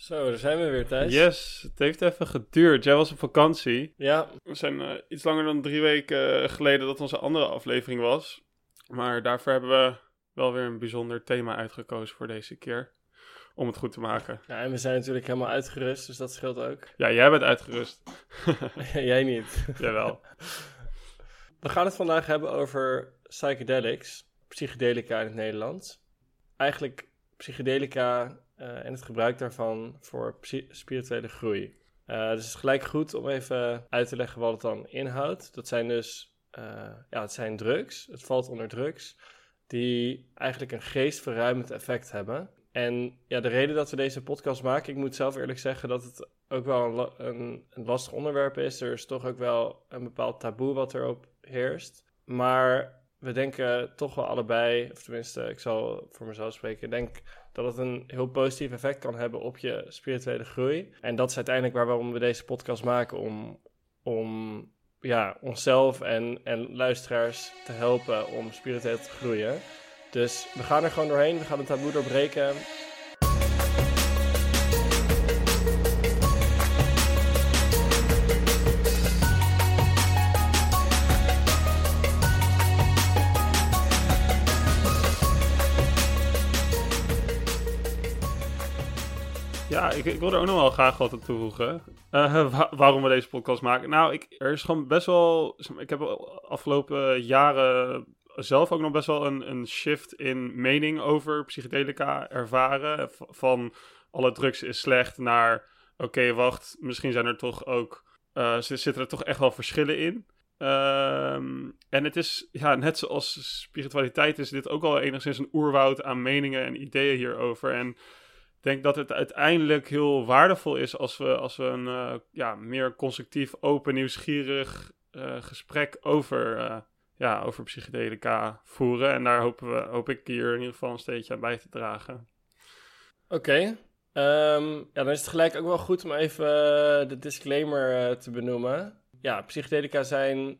Zo, daar zijn we weer, Thijs. Yes, het heeft even geduurd. Jij was op vakantie. Ja, We zijn eh, iets langer dan drie weken geleden dat onze andere aflevering was. Maar daarvoor hebben we wel weer een bijzonder thema uitgekozen voor deze keer. Om het goed te maken. ja, en we zijn natuurlijk helemaal uitgerust, dus dat scheelt ook. Ja, jij bent uitgerust. Jij niet. Jawel. We gaan het vandaag hebben over psychedelics, psychedelica in het Nederlands. Eigenlijk psychedelica eh, en het gebruik daarvan voor spirituele groei. Eh, dus het is gelijk goed om even uit te leggen wat het dan inhoudt. Dat zijn dus, eh, ja, het zijn drugs. Het valt onder drugs die eigenlijk een geestverruimend effect hebben. En ja, de reden dat we deze podcast maken, ik moet zelf eerlijk zeggen dat het ook wel een, een, een lastig onderwerp is. Er is toch ook wel een bepaald taboe wat erop heerst. Maar we denken toch wel allebei, of tenminste, ik zal voor mezelf spreken, ik denk dat het een heel positief effect kan hebben op je spirituele groei. En dat is uiteindelijk waarom we deze podcast maken, om, om ja, onszelf en, en luisteraars te helpen om spiritueel te groeien. Dus we gaan er gewoon doorheen, we gaan het taboe doorbreken. Ja, ik, ik wil er ook nog wel graag wat aan toevoegen. Eh, wa- waarom we deze podcast maken. Nou, ik, er is gewoon best wel... Ik heb afgelopen jaren zelf ook nog best wel een, een shift in mening over psychedelica ervaren. Van alle drugs is slecht naar... Oké, wacht, misschien zijn er toch ook... z- zitten er toch echt wel verschillen in. Ehm, en het is, ja, net zoals spiritualiteit is dit ook al enigszins een oerwoud aan meningen en ideeën hierover. En denk dat het uiteindelijk heel waardevol is als we, als we een eh, ja, meer constructief, open, nieuwsgierig eh, gesprek over, eh, ja, over psychedelica voeren. En daar hopen we, hoop ik hier in ieder geval een steentje aan bij te dragen. Oké. Ehm, ja, dan is het gelijk ook wel goed om even de disclaimer te benoemen. Ja, psychedelica zijn,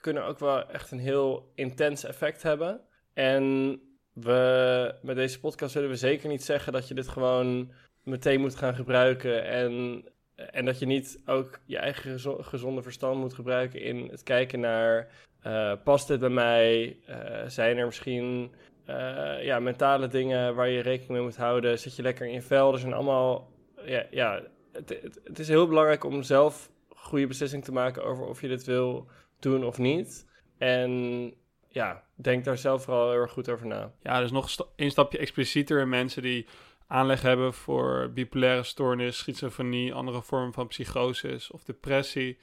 kunnen ook wel echt een heel intens effect hebben. En we, met deze podcast willen we zeker niet zeggen dat je dit gewoon meteen moet gaan gebruiken. En, en dat je niet ook je eigen gezo- gezonde verstand moet gebruiken in het kijken naar... eh, past dit bij mij? Eh, zijn er misschien eh, ja, mentale dingen waar je rekening mee moet houden. Zit je lekker in je vel. Er zijn allemaal. Ja, ja het, het, het is heel belangrijk om zelf goede beslissing te maken over of je dit wil doen of niet. En ja, denk daar zelf vooral heel erg goed over na. Ja, dus nog sta- een stapje explicieter in mensen die aanleg hebben voor bipolaire stoornis, schizofrenie, andere vormen van psychoses of depressie.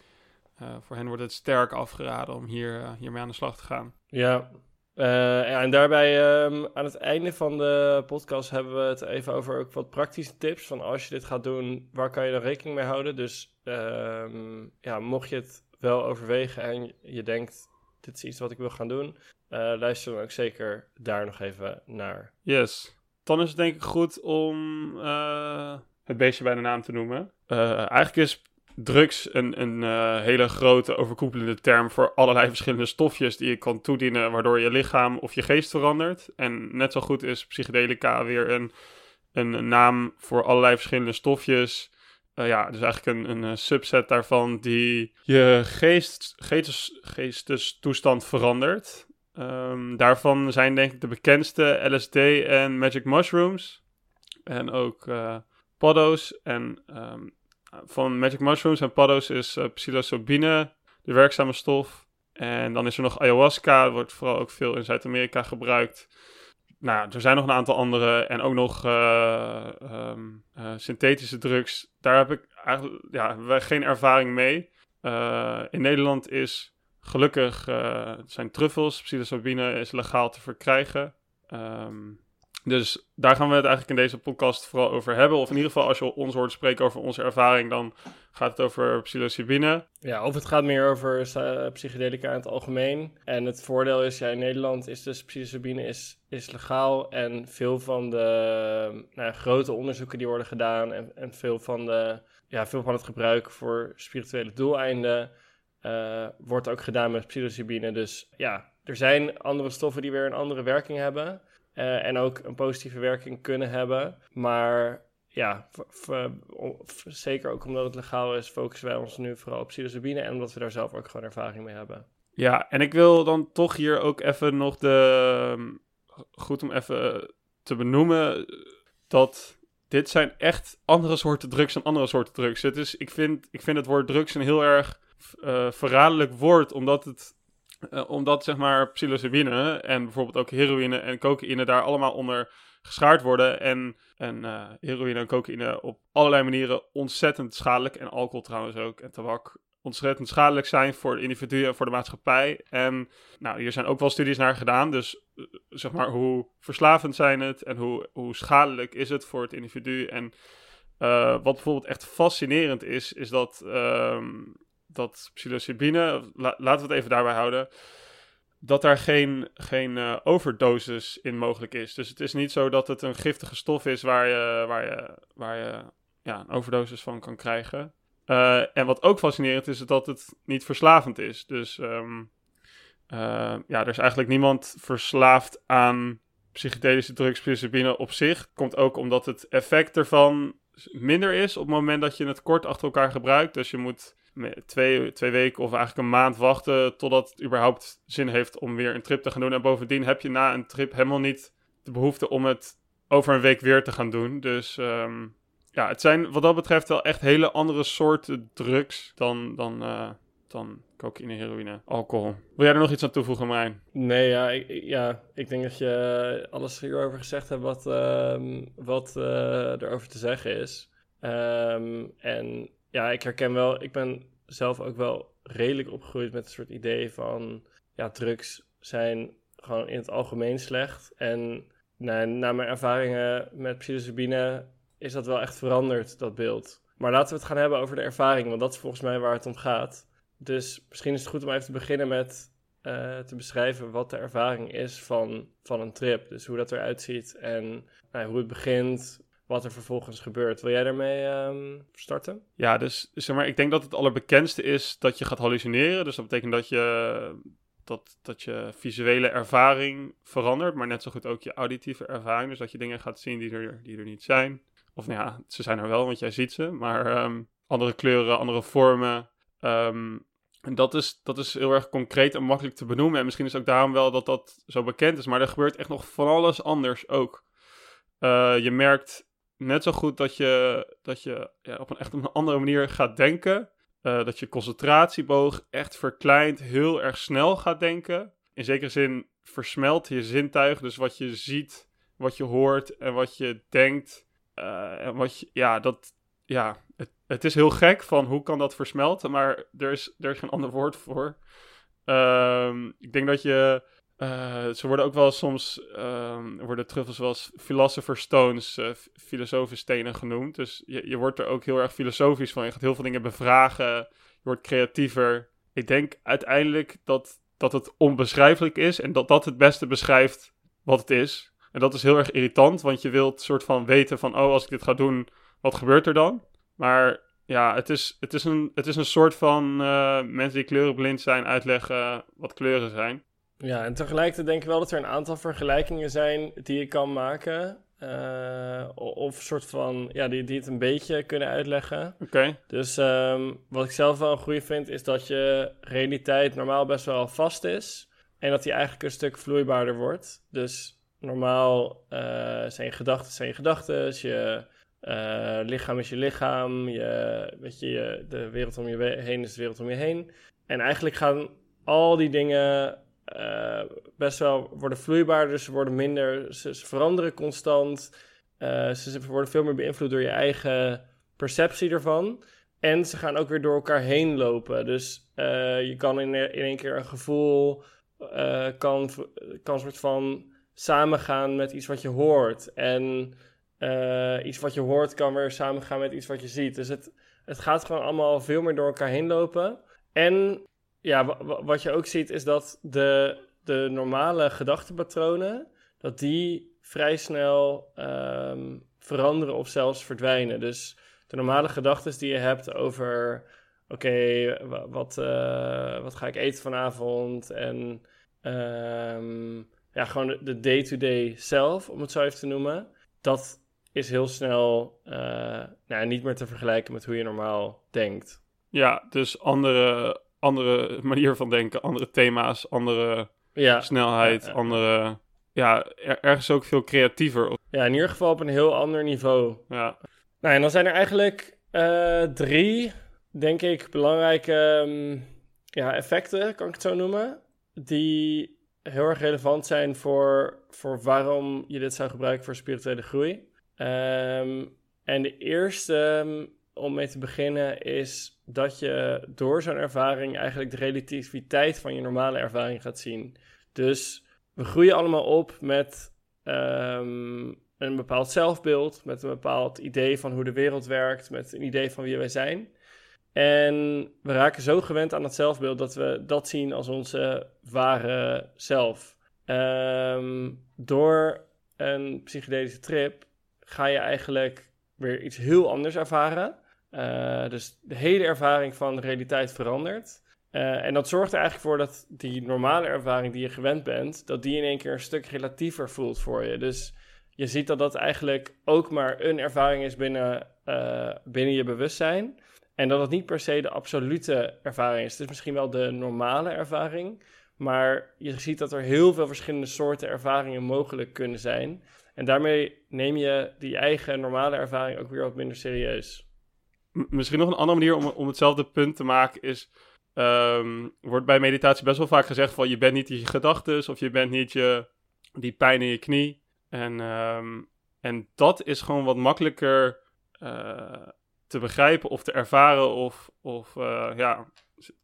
Eh, voor hen wordt het sterk afgeraden om hier, eh, hiermee aan de slag te gaan. Ja. Eh, ja, en daarbij ehm, aan het einde van de podcast hebben we het even over ook wat praktische tips. Van als je dit gaat doen, waar kan je dan rekening mee houden? Dus ehm, ja, mocht je het wel overwegen en je denkt, dit is iets wat ik wil gaan doen, eh, luister dan ook zeker daar nog even naar. Yes. Dan is het denk ik goed om eh, het beestje bij de naam te noemen. Eh, eigenlijk is drugs een, een hele grote overkoepelende term voor allerlei verschillende stofjes die je kan toedienen waardoor je lichaam of je geest verandert. En net zo goed is psychedelica weer een, een naam voor allerlei verschillende stofjes. Eh, ja, dus eigenlijk een, een eh, subset daarvan die je geest, geestes, geestestoestand verandert. Ehm, daarvan zijn denk ik de bekendste LSD en Magic Mushrooms. En ook eh paddo's. En ehm, van Magic Mushrooms en paddo's is eh, psilocybine de werkzame stof. En dan is er nog ayahuasca, wordt vooral ook veel in Zuid-Amerika gebruikt. Nou, er zijn nog een aantal andere en ook nog ehm, eh, synthetische drugs. Daar heb ik eigenlijk ja, geen ervaring mee. Eh, in Nederland is gelukkig zijn truffels, psilocybine is legaal te verkrijgen. Ehm, dus daar gaan we het eigenlijk in deze podcast vooral over hebben. Of in ieder geval, als je ons hoort spreken over onze ervaring, dan gaat het over psilocybine. Ja, of het gaat meer over eh, psychedelica in het algemeen. En het voordeel is, ja, in Nederland is dus psilocybine is, is legaal. En veel van de nou, grote onderzoeken die worden gedaan en, en veel, van de, ja, veel van het gebruik voor spirituele doeleinden eh, wordt ook gedaan met psilocybine. Dus ja, er zijn andere stoffen die weer een andere werking hebben. Eh, en ook een positieve werking kunnen hebben. Maar ja, zeker ook omdat het legaal is, focussen wij ons nu vooral op psilocybine en omdat we daar zelf ook gewoon ervaring mee hebben. Ja, en ik wil dan toch hier ook even nog de. Goed om even te benoemen dat dit zijn echt andere soorten drugs dan andere soorten drugs. Het is, ik, vind, ik vind het woord drugs een heel erg uh, verraderlijk woord, omdat het. Uh, omdat zeg maar psilocybine en bijvoorbeeld ook heroïne en cocaïne daar allemaal onder geschaard worden. En, en uh, heroïne en cocaïne op allerlei manieren ontzettend schadelijk. En alcohol trouwens ook. En tabak ontzettend schadelijk zijn voor de individu en voor de maatschappij. En nou, hier zijn ook wel studies naar gedaan. Dus eh, zeg maar, hoe verslavend zijn het en hoe, hoe schadelijk is het voor het individu. En wat bijvoorbeeld echt fascinerend is, is dat, um, dat psilocybine, la, laten we het even daarbij houden, dat daar geen, geen uh, overdosis in mogelijk is. Dus het is niet zo dat het een giftige stof is waar je, waar je, waar je ja, een overdosis van kan krijgen. Uh, en wat ook fascinerend is, is dat het niet verslavend is. Dus um, uh, ja, er is eigenlijk niemand verslaafd aan psychedelische drugs, psilocybine op zich. Komt ook omdat het effect ervan minder is op het moment dat je het kort achter elkaar gebruikt. Dus je moet twee, twee weken of eigenlijk een maand wachten totdat het überhaupt zin heeft om weer een trip te gaan doen. En bovendien heb je na een trip helemaal niet de behoefte om het over een week weer te gaan doen. Dus um, ja, het zijn wat dat betreft wel echt hele andere soorten drugs dan, dan, uh, dan cocaïne, heroïne, alcohol. Wil jij er nog iets aan toevoegen, Marijn? Nee, ja ik, ja, ik denk dat je alles hierover gezegd hebt wat, uh, wat uh, erover te zeggen is. Um, en ja, ik herken wel, ik ben zelf ook wel redelijk opgegroeid met een soort idee van, ja, drugs zijn gewoon in het algemeen slecht. En na, na mijn ervaringen met psilocybine is dat wel echt veranderd, dat beeld. Maar laten we het gaan hebben over de ervaring, want dat is volgens mij waar het om gaat. Dus misschien is het goed om even te beginnen met uh, te beschrijven wat de ervaring is van, van een trip. Dus hoe dat eruit ziet en nou, hoe het begint, wat er vervolgens gebeurt. Wil jij daarmee um, starten? Ja, dus zeg maar, ik denk dat het allerbekendste is dat je gaat hallucineren. Dus dat betekent dat je, dat, dat je visuele ervaring verandert, maar net zo goed ook je auditieve ervaring. Dus dat je dingen gaat zien die er, die er niet zijn. Of nou ja, ze zijn er wel, want jij ziet ze. Maar um, andere kleuren, andere vormen. Um, en dat is, dat is heel erg concreet en makkelijk te benoemen. En misschien is ook daarom wel dat dat zo bekend is. Maar er gebeurt echt nog van alles anders ook. Uh, je merkt net zo goed dat je, dat je ja, op een echt op een andere manier gaat denken. Uh, dat je concentratieboog echt verkleint, heel erg snel gaat denken. In zekere zin versmelt je zintuig. Dus wat je ziet, wat je hoort en wat je denkt. Uh, en wat je, ja, dat, ja, het, het, is heel gek van hoe kan dat versmelten, maar er is, er is geen ander woord voor. Uh, ik denk dat je, uh, ze worden ook wel soms, ehm, worden truffels wel als philosopher's stones, uh, stenen genoemd. Dus je, je wordt er ook heel erg filosofisch van. Je gaat heel veel dingen bevragen, je wordt creatiever. Ik denk uiteindelijk dat, dat het onbeschrijfelijk is en dat dat het beste beschrijft wat het is. En dat is heel erg irritant, want je wilt soort van weten van, oh, als ik dit ga doen, wat gebeurt er dan? Maar ja, het is, het is, een, het is een soort van uh, mensen die kleurenblind zijn uitleggen wat kleuren zijn. Ja, en tegelijkertijd denk ik wel dat er een aantal vergelijkingen zijn die je kan maken. Uh, of een soort van, ja, die, die het een beetje kunnen uitleggen. Oké. Okay. Dus um, wat ik zelf wel een goede vind, is dat je realiteit normaal best wel vast is. En dat die eigenlijk een stuk vloeibaarder wordt. Dus normaal uh, zijn je gedachten zijn je gedachten, je uh, lichaam is je lichaam, je, weet je, de wereld om je heen is de wereld om je heen. En eigenlijk gaan al die dingen uh, best wel worden vloeibaarder, ze worden minder, ze, veranderen constant, ze worden veel meer beïnvloed door je eigen perceptie ervan. En ze gaan ook weer door elkaar heen lopen. Dus je kan in, in één keer een gevoel, kan, kan soort van samengaan met iets wat je hoort. En iets wat je hoort kan weer samengaan met iets wat je ziet. Dus het, het gaat gewoon allemaal veel meer door elkaar heen lopen. En ja, wat je ook ziet is dat de, de normale gedachtenpatronen, dat die vrij snel um, veranderen of zelfs verdwijnen. Dus de normale gedachten die je hebt over, oké, wat, uh, wat ga ik eten vanavond? En um, ja, gewoon de day-to-day zelf, om het zo even te noemen. Dat, is heel snel uh, nou, niet meer te vergelijken met hoe je normaal denkt. Ja, dus andere, andere manier van denken, andere thema's, andere ja. snelheid, andere... Ja, ergens ook veel creatiever. Ja, in ieder geval op een heel ander niveau. Ja. Nou, en dan zijn er eigenlijk uh, drie, denk ik, belangrijke um, ja, effecten, kan ik het zo noemen, die heel erg relevant zijn voor, voor waarom je dit zou gebruiken voor spirituele groei. Um, en de eerste, um, om mee te beginnen, is dat je door zo'n ervaring eigenlijk de relativiteit van je normale ervaring gaat zien. Dus we groeien allemaal op met um, een bepaald zelfbeeld, met een bepaald idee van hoe de wereld werkt, met een idee van wie wij zijn. En we raken zo gewend aan het zelfbeeld dat we dat zien als onze ware zelf. Um, door een psychedelische trip ga je eigenlijk weer iets heel anders ervaren. Uh, dus de hele ervaring van de realiteit verandert. Uh, en dat zorgt er eigenlijk voor dat die normale ervaring die je gewend bent, dat die in één keer een stuk relatiever voelt voor je. Dus je ziet dat dat eigenlijk ook maar een ervaring is binnen, uh, binnen je bewustzijn. En dat het niet per se de absolute ervaring is. Het is misschien wel de normale ervaring. Maar je ziet dat er heel veel verschillende soorten ervaringen mogelijk kunnen zijn. En daarmee neem je die eigen normale ervaring ook weer wat minder serieus. misschien nog een andere manier om, om hetzelfde punt te maken is. Um, wordt bij meditatie best wel vaak gezegd van je bent niet je gedachten of je bent niet je, die pijn in je knie. En, um, en dat is gewoon wat makkelijker uh, te begrijpen of te ervaren of, of uh, ja,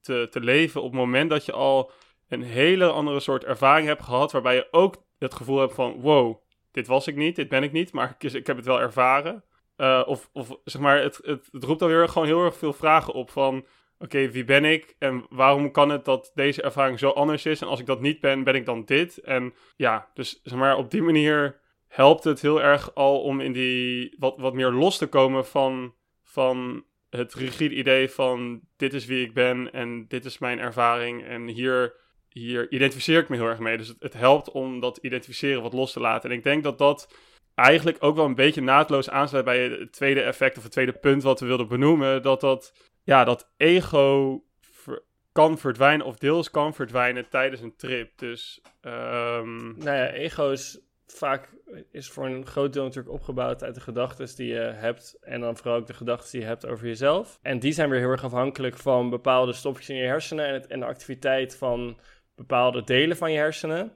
te, te leven op het moment dat je al een hele andere soort ervaring hebt gehad, waarbij je ook het gevoel hebt van wow, dit was ik niet, dit ben ik niet, maar ik, ik heb het wel ervaren. Uh, of, of zeg maar, het, het, het roept alweer gewoon heel erg veel vragen op van oké, wie ben ik en waarom kan het dat deze ervaring zo anders is? En als ik dat niet ben, ben ik dan dit? En ja, dus zeg maar, op die manier helpt het heel erg al om in die wat, wat meer los te komen van, van het rigide idee van dit is wie ik ben en dit is mijn ervaring en hier, hier identificeer ik me heel erg mee. Dus het, helpt om dat identificeren wat los te laten. En ik denk dat dat eigenlijk ook wel een beetje naadloos aansluit bij het tweede effect of het tweede punt wat we wilden benoemen. Dat dat ja, dat ego kan verdwijnen of deels kan verdwijnen tijdens een trip. Dus, um... nou ja, ego is vaak is voor een groot deel natuurlijk opgebouwd uit de gedachten die je hebt. En dan vooral ook de gedachten die je hebt over jezelf. En die zijn weer heel erg afhankelijk van bepaalde stofjes in je hersenen en, het, en de activiteit van bepaalde delen van je hersenen.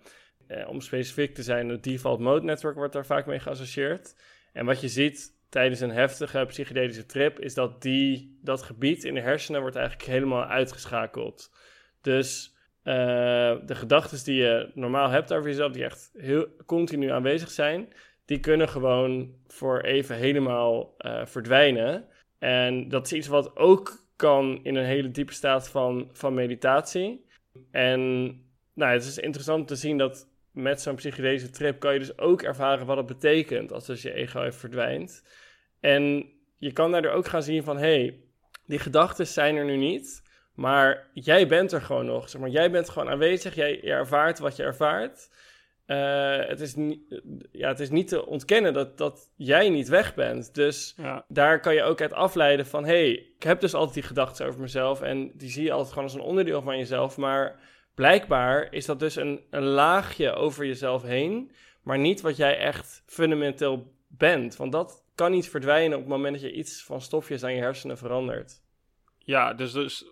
Eh, om specifiek te zijn, het default mode network wordt daar vaak mee geassocieerd. En wat je ziet tijdens een heftige psychedelische trip, is dat die, dat gebied in de hersenen wordt eigenlijk helemaal uitgeschakeld. Dus uh, de gedachten die je normaal hebt over jezelf, die echt heel continu aanwezig zijn, die kunnen gewoon voor even helemaal uh, verdwijnen. En dat is iets wat ook kan in een hele diepe staat van, van meditatie. En nou, het is interessant te zien dat met zo'n psychedelische trip kan je dus ook ervaren wat het betekent als dus je ego even verdwijnt. En je kan daardoor ook gaan zien van, hey, die gedachten zijn er nu niet, maar jij bent er gewoon nog. Zeg maar, jij bent gewoon aanwezig, jij ervaart wat je ervaart. Uh, het, is ja, het is niet te ontkennen dat, dat jij niet weg bent. Dus daar kan je ook uit afleiden van... hé, hey, ik heb dus altijd die gedachten over mezelf... en die zie je altijd gewoon als een onderdeel van jezelf... maar blijkbaar is dat dus een, een laagje over jezelf heen... maar niet wat jij echt fundamenteel bent. Want dat kan niet verdwijnen op het moment dat je iets van stofjes aan je hersenen verandert. Ja, dus, dus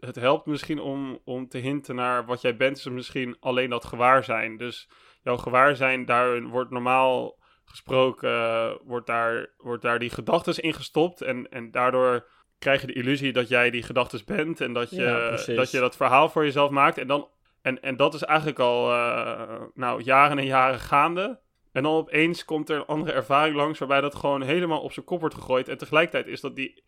het helpt misschien om, om te hinten naar wat jij bent, is misschien alleen dat gewaarzijn. Dus jouw gewaarzijn, daar wordt normaal gesproken, wordt, daar, wordt daar die gedachten in gestopt. En, en daardoor krijg je de illusie dat jij die gedachten bent en dat je, dat je dat verhaal voor jezelf maakt. En, dan, en, en dat is eigenlijk al uh, nou, jaren en jaren gaande. En dan opeens komt er een andere ervaring langs waarbij dat gewoon helemaal op zijn kop wordt gegooid. En tegelijkertijd is dat, die,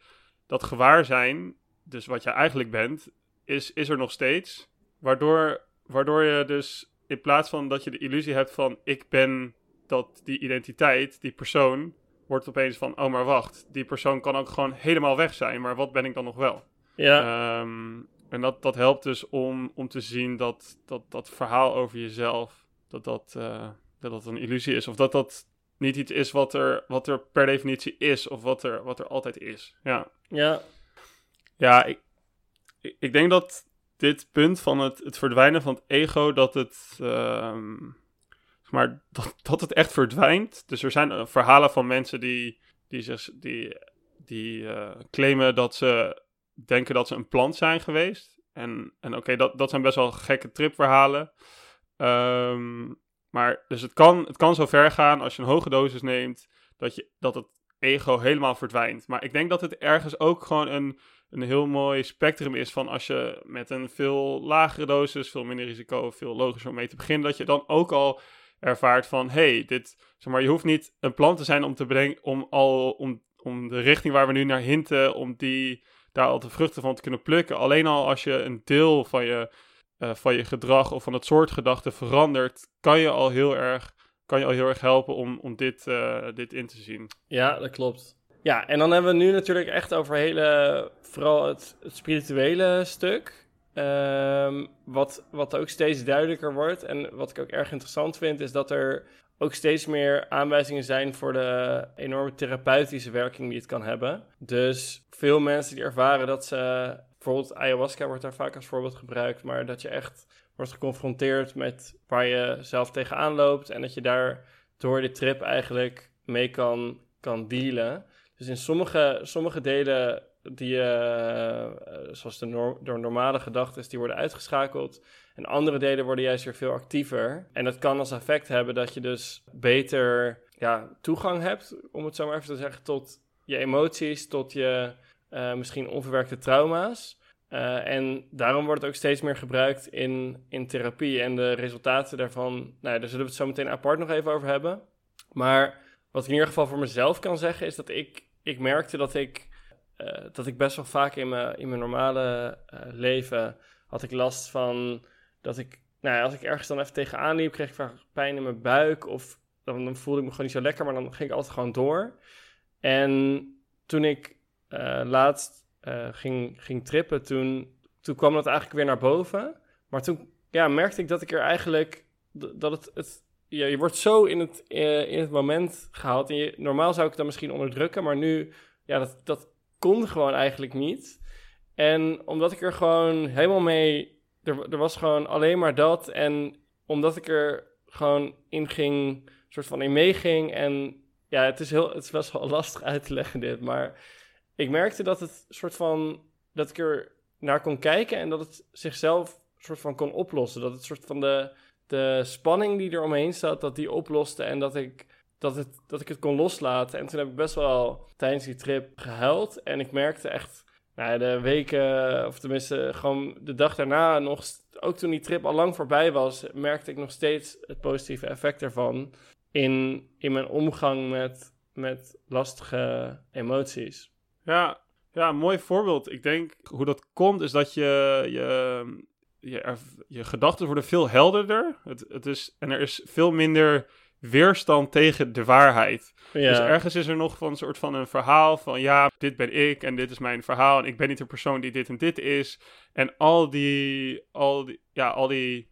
dat gewaarzijn, dus wat je eigenlijk bent, is, is er nog steeds. Waardoor, waardoor je dus in plaats van dat je de illusie hebt van ik ben dat die identiteit, die persoon, wordt opeens van oh maar wacht, die persoon kan ook gewoon helemaal weg zijn. Maar wat ben ik dan nog wel? Ja. Um, en dat, dat helpt dus om, om te zien dat, dat dat verhaal over jezelf, dat dat... Uh, dat dat een illusie is. Of dat dat niet iets is wat er, wat er per definitie is of wat er, wat er altijd is. Ja, Ja, ja ik, ik- ik denk dat dit punt van het, het verdwijnen van het ego, dat het, ehm, maar, dat, dat het echt verdwijnt. Dus er zijn eh, verhalen van mensen die, die, zich, die, die eh, claimen dat ze denken dat ze een plant zijn geweest. En, en oké, dat, dat zijn best wel gekke tripverhalen. Ehm, maar dus het kan, het kan zo ver gaan als je een hoge dosis neemt, dat, je, dat het ego helemaal verdwijnt. Maar ik denk dat het ergens ook gewoon een, een heel mooi spectrum is van als je met een veel lagere dosis, veel minder risico, veel logischer om mee te beginnen, dat je dan ook al ervaart van, hey, dit, zeg maar, je hoeft niet een plan te zijn om te bedenken, om al, om, om de richting waar we nu naar hinten, om die, daar al de vruchten van te kunnen plukken. Alleen al als je een deel van je, eh, van je gedrag of van het soort gedachten verandert, kan je al heel erg, kan je al heel erg helpen om, om dit, eh, dit in te zien. Ja, dat klopt. Ja, en dan hebben we nu natuurlijk echt over hele, vooral het, spirituele stuk. Ehm, wat, wat ook steeds duidelijker wordt en wat ik ook erg interessant vind, is dat er ook steeds meer aanwijzingen zijn voor de enorme therapeutische werking die het kan hebben. Dus veel mensen die ervaren dat ze, bijvoorbeeld ayahuasca wordt daar vaak als voorbeeld gebruikt, maar dat je echt wordt geconfronteerd met waar je zelf tegenaan loopt en dat je daar door de trip eigenlijk mee kan, kan dealen. Dus in sommige, sommige delen die, eh, eh, zoals de door normale gedachten, die worden uitgeschakeld. En andere delen worden juist weer veel actiever. En dat kan als effect hebben dat je dus beter ja, toegang hebt, om het zo maar even te zeggen, tot je emoties, tot je eh, misschien onverwerkte trauma's. Eh, en daarom wordt het ook steeds meer gebruikt in, in therapie. En de resultaten daarvan, nou daar zullen we het zo meteen apart nog even over hebben. Maar wat ik in ieder geval voor mezelf kan zeggen, is dat ik, ik merkte dat ik, eh, dat ik best wel vaak in mijn, in mijn normale eh, leven had ik last van dat ik, nou ja, als ik ergens dan even tegenaan liep, kreeg ik vaak pijn in mijn buik of dan, dan voelde ik me gewoon niet zo lekker, maar dan ging ik altijd gewoon door. En toen ik laatst eh, ging, ging trippen, toen, toen kwam dat eigenlijk weer naar boven. Maar toen ja, merkte ik dat ik er eigenlijk, dat het, het je wordt zo in het, eh, in het moment gehaald. En je, normaal zou ik dan misschien onderdrukken, maar nu, ja, dat, dat kon gewoon eigenlijk niet. En omdat ik er gewoon helemaal mee, er, er was gewoon alleen maar dat. En omdat ik er gewoon in ging, soort van in meeging. En ja, het is, heel, het is best wel lastig uit te leggen dit, maar ik merkte dat het soort van, dat ik er naar kon kijken en dat het zichzelf soort van kon oplossen. Dat het soort van de, de spanning die er omheen zat, dat die oploste en dat ik, dat, het, dat ik het kon loslaten. En toen heb ik best wel tijdens die trip gehuild. En ik merkte echt, nou ja, de weken, of tenminste gewoon de dag daarna nog, ook toen die trip al lang voorbij was, merkte ik nog steeds het positieve effect ervan in, in mijn omgang met, met lastige emoties. Ja, ja, mooi voorbeeld. Ik denk hoe dat komt is dat je, je, je, je gedachten worden veel helderder. Het, het is, en er is veel minder weerstand tegen de waarheid. Ja, Dus ergens is er nog van een soort van een verhaal van ja, dit ben ik en dit is mijn verhaal en ik ben niet de persoon die dit en dit is. En al die, al die, ja, al die,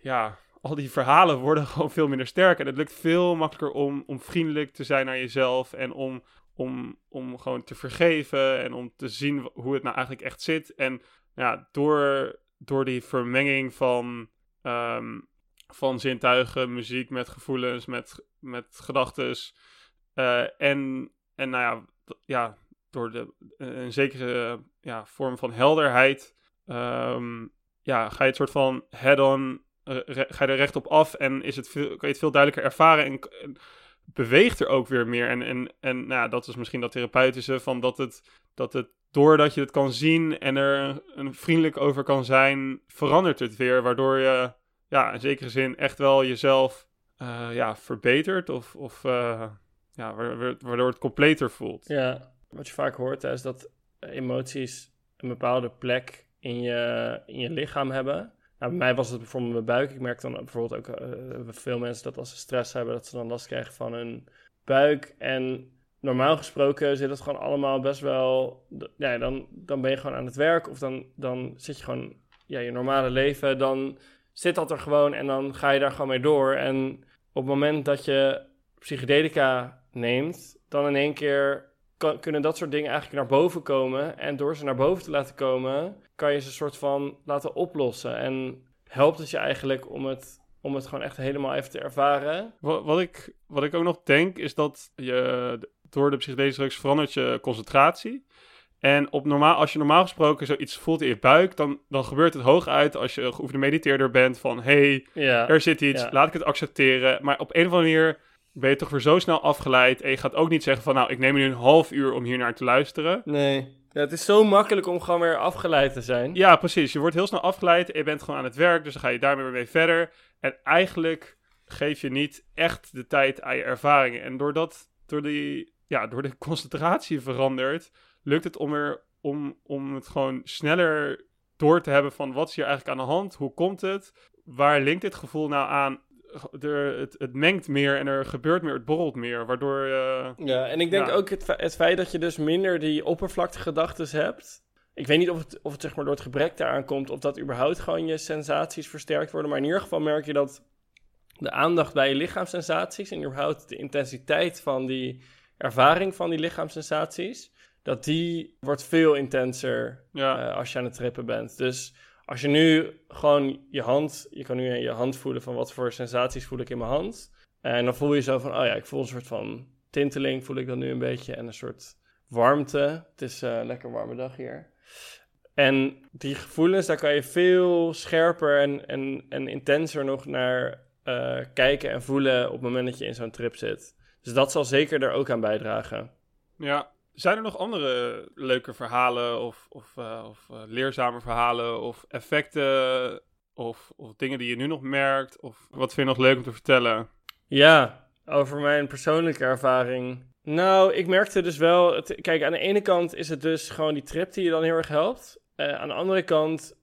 ja, al die verhalen worden gewoon veel minder sterk. En het lukt veel makkelijker om, om vriendelijk te zijn naar jezelf en om, om, om gewoon te vergeven en om te zien hoe het nou eigenlijk echt zit. En ja, door, door die vermenging van, ehm, van zintuigen, muziek met gevoelens, met, met gedachtes. eh, en, en nou ja, ja door de, een zekere ja, vorm van helderheid. ehm, ja, ga je het soort van head-on, eh, ga je er recht op af en is het veel, kan je het veel duidelijker ervaren en, en beweegt er ook weer meer. En, en, en nou dat is misschien dat therapeutische van dat het, dat het doordat je het kan zien en er een vriendelijk over kan zijn, verandert het weer, waardoor je ja, in zekere zin echt wel jezelf eh, ja, verbetert of, of eh, ja, wa- wa- waardoor het completer voelt. Ja, wat je vaak hoort is dat emoties een bepaalde plek in je, in je lichaam hebben. Nou, bij mij was het bijvoorbeeld mijn buik. Ik merk dan bijvoorbeeld ook eh, veel mensen dat als ze stress hebben, dat ze dan last krijgen van hun buik. En normaal gesproken zit het gewoon allemaal best wel. Ja, dan, dan ben je gewoon aan het werk of dan, dan zit je gewoon ja, je normale leven. Dan zit dat er gewoon en dan ga je daar gewoon mee door. En op het moment dat je psychedelica neemt, dan in één keer kan, kunnen dat soort dingen eigenlijk naar boven komen. En door ze naar boven te laten komen, kan je ze een soort van laten oplossen. En helpt het je eigenlijk om het, om het gewoon echt helemaal even te ervaren. Wat, wat, ik, wat ik ook nog denk, is dat je door de psychedelische drugs verandert je concentratie. En op normaal, als je normaal gesproken zoiets voelt in je buik, dan, dan gebeurt het hooguit als je een geoefende mediteerder bent van hey, Ja, er zit iets, ja. laat ik het accepteren. Maar op een of andere manier ben je toch weer zo snel afgeleid en je gaat ook niet zeggen van nou, ik neem nu een half uur om hier naar te luisteren. nee. Ja, het is zo makkelijk om gewoon weer afgeleid te zijn. Ja, precies. Je wordt heel snel afgeleid en je bent gewoon aan het werk, dus dan ga je daarmee weer mee verder. En eigenlijk geef je niet echt de tijd aan je ervaringen. En doordat door die, ja, door de concentratie verandert, lukt het om, er, om, om het gewoon sneller door te hebben van wat is hier eigenlijk aan de hand, hoe komt het, waar linkt dit gevoel nou aan. Er, het, het mengt meer en er gebeurt meer, het borrelt meer, waardoor... eh, Ja, en ik denk Ja. ook het feit dat je dus minder die oppervlaktegedachten hebt. Ik weet niet of het, of het zeg maar door het gebrek daaraan komt, of dat überhaupt gewoon je sensaties versterkt worden. Maar in ieder geval merk je dat de aandacht bij je lichaamssensaties en überhaupt de intensiteit van die ervaring van die lichaamssensaties, dat die wordt veel intenser ja, eh, als je aan het trippen bent. Dus als je nu gewoon je hand, je kan nu je hand voelen van wat voor sensaties voel ik in mijn hand. En dan voel je zo van, oh ja, ik voel een soort van tinteling, voel ik dan nu een beetje. En een soort warmte. Het is eh, een lekker warme dag hier. En die gevoelens, daar kan je veel scherper en, en, en intenser nog naar eh, kijken en voelen op het moment dat je in zo'n trip zit. Dus dat zal zeker er ook aan bijdragen. Ja. Zijn er nog andere leuke verhalen of, of, eh, of eh, leerzame verhalen of effecten of, of dingen die je nu nog merkt? Of wat vind je nog leuk om te vertellen? Ja, over mijn persoonlijke ervaring. Nou, ik merkte dus wel. Kijk, aan de ene kant is het dus gewoon die trip die je dan heel erg helpt. Eh, aan de andere kant,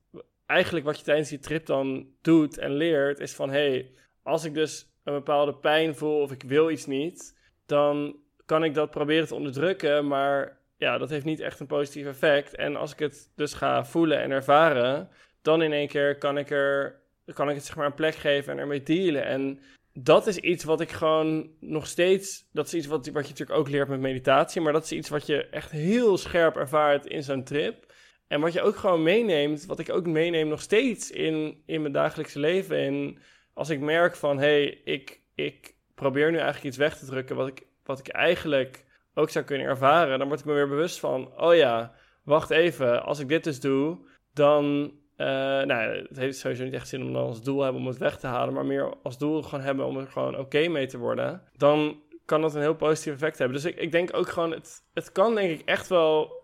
eigenlijk wat je tijdens die trip dan doet en leert, is van hé, hey, als ik dus een bepaalde pijn voel of ik wil iets niet, dan kan ik dat proberen te onderdrukken, maar ja, dat heeft niet echt een positief effect. En als ik het dus ga voelen en ervaren, dan in één keer kan ik er, kan ik het zeg maar een plek geven en ermee dealen. En dat is iets wat ik gewoon nog steeds. Dat is iets wat, wat je natuurlijk ook leert met meditatie. Maar dat is iets wat je echt heel scherp ervaart in zo'n trip. En wat je ook gewoon meeneemt. Wat ik ook meeneem nog steeds in, in mijn dagelijkse leven. En als ik merk van hé, hey, ik, ik probeer nu eigenlijk iets weg te drukken. Wat ik, wat ik eigenlijk ook zou kunnen ervaren. Dan word ik me weer bewust van. Oh ja, wacht even. Als ik dit dus doe, dan uh, nou, het heeft sowieso niet echt zin om dan als doel hebben om het weg te halen, maar meer als doel gewoon hebben om er gewoon oké mee te worden. Dan kan dat een heel positief effect hebben. Dus ik, ik denk ook gewoon, het, het kan denk ik echt wel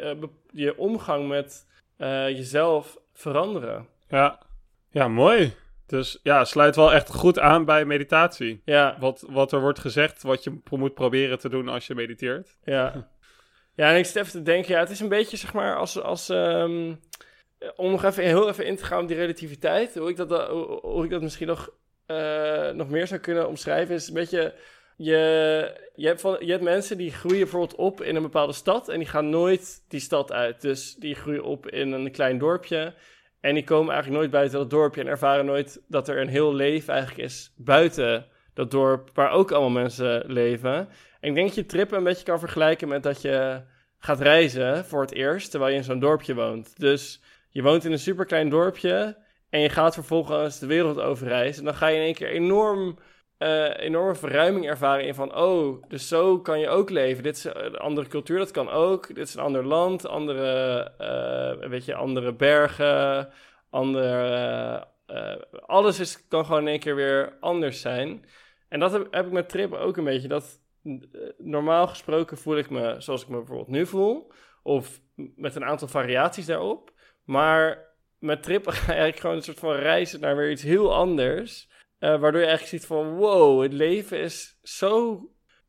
uh, je omgang met uh, jezelf veranderen. Ja. ja, mooi. Dus ja, sluit wel echt goed aan bij meditatie. Ja. Wat, wat er wordt gezegd, wat je moet proberen te doen als je mediteert. Ja. Ja, en ik zit even te denken, ja, het is een beetje zeg maar als, als um, om nog even heel even in te gaan op die relativiteit, hoe ik dat, hoe, hoe ik dat misschien nog, uh, nog meer zou kunnen omschrijven, is een beetje. Je, je, hebt van, je hebt mensen die groeien bijvoorbeeld op in een bepaalde stad en die gaan nooit die stad uit. Dus die groeien op in een klein dorpje en die komen eigenlijk nooit buiten dat dorpje en ervaren nooit dat er een heel leven eigenlijk is buiten dat dorp waar ook allemaal mensen leven. En ik denk dat je trippen een beetje kan vergelijken met dat je gaat reizen voor het eerst terwijl je in zo'n dorpje woont. Dus je woont in een superklein dorpje en je gaat vervolgens de wereld over reizen. En dan ga je in één keer enorm, uh, enorme verruiming ervaren in van... oh, dus zo kan je ook leven. Dit is een andere cultuur, dat kan ook. Dit is een ander land, andere, uh, weet je, andere bergen, andere... Uh, alles is, kan gewoon in één keer weer anders zijn. En dat heb, heb ik met trippen ook een beetje. Dat normaal gesproken voel ik me zoals ik me bijvoorbeeld nu voel. Of met een aantal variaties daarop. Maar met trippen ga eigenlijk gewoon een soort van reizen naar weer iets heel anders. Uh, waardoor je eigenlijk ziet van wow, het leven is zo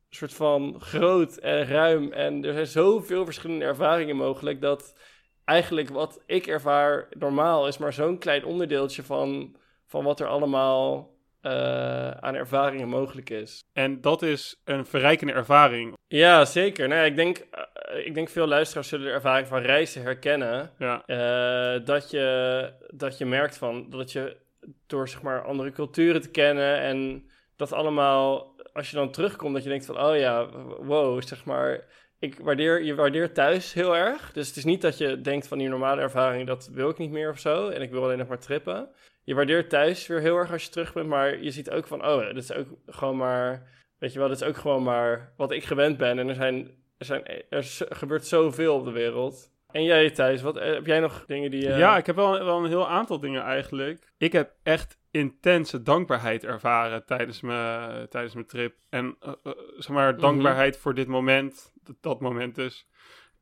soort van groot en ruim. En er zijn zoveel verschillende ervaringen mogelijk. Dat eigenlijk wat ik ervaar normaal is maar zo'n klein onderdeeltje van, van wat er allemaal uh, aan ervaringen mogelijk is. En dat is een verrijkende ervaring. Ja, zeker. Nou, ja, ik, denk, uh, ik denk veel luisteraars zullen de ervaring van reizen herkennen. Ja. Uh, dat, je, dat je merkt van dat je door zeg maar, andere culturen te kennen en dat allemaal als je dan terugkomt, dat je denkt van, oh ja, wow, zeg maar, ik waardeer, je waardeert thuis heel erg. Dus het is niet dat je denkt van die normale ervaring, dat wil ik niet meer of zo. En ik wil alleen nog maar trippen. Je waardeert thuis weer heel erg als je terug bent, maar je ziet ook van, oh, dit is ook gewoon maar, weet je wel, dit is ook gewoon maar wat ik gewend ben. En er zijn, er zijn, er gebeurt zoveel op de wereld. En jij Thijs, wat, eh, heb jij nog dingen die... Uh... Ja, ik heb wel, wel een heel aantal dingen eigenlijk. Ik heb echt intense dankbaarheid ervaren tijdens mijn, tijdens mijn trip. En uh, zeg maar, mhm. dankbaarheid voor dit moment, dat, moment dus.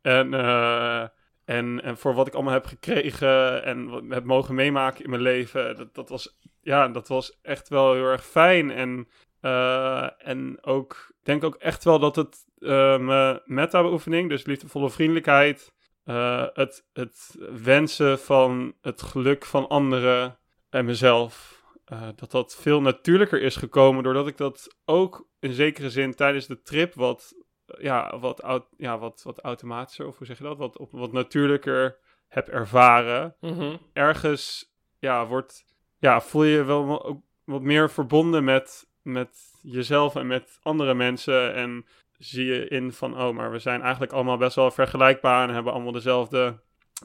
En, en, en voor wat ik allemaal heb gekregen en wat heb mogen meemaken in mijn leven. Dat, dat, was, ja, dat was echt wel heel erg fijn. En, en ook, denk ook echt wel dat het mijn meta-beoefening, dus liefdevolle vriendelijkheid uh, het, het wensen van het geluk van anderen en mezelf. Uh, dat dat veel natuurlijker is gekomen doordat ik dat ook in zekere zin tijdens de trip wat, ja, wat, ja, wat, wat automatischer, of hoe zeg je dat, wat, wat natuurlijker heb ervaren. Mhm. Ergens ja, wordt, ja, voel je wel ook wat meer verbonden met, met jezelf en met andere mensen. En zie je in van, oh, maar we zijn eigenlijk allemaal best wel vergelijkbaar en hebben allemaal dezelfde,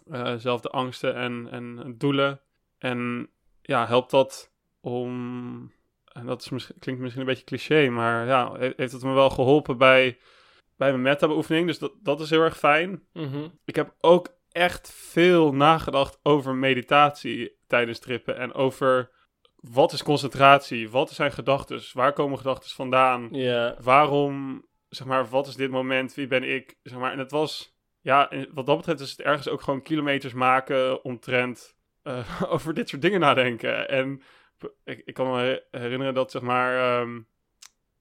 uh, dezelfde angsten en, en doelen. En ja, helpt dat om, en dat is misschien, klinkt misschien een beetje cliché, maar ja, heeft het me wel geholpen bij, bij mijn meta-beoefening. Dus dat, dat is heel erg fijn. Mhm. Ik heb ook echt veel nagedacht over meditatie tijdens trippen en over wat is concentratie? Wat zijn gedachten? Waar komen gedachten vandaan? Ja. Waarom zeg maar, wat is dit moment? Wie ben ik? Zeg maar, en het was, ja, wat dat betreft is het ergens ook gewoon kilometers maken omtrent uh, over dit soort dingen nadenken. En ik, ik kan me herinneren dat, zeg maar, ehm,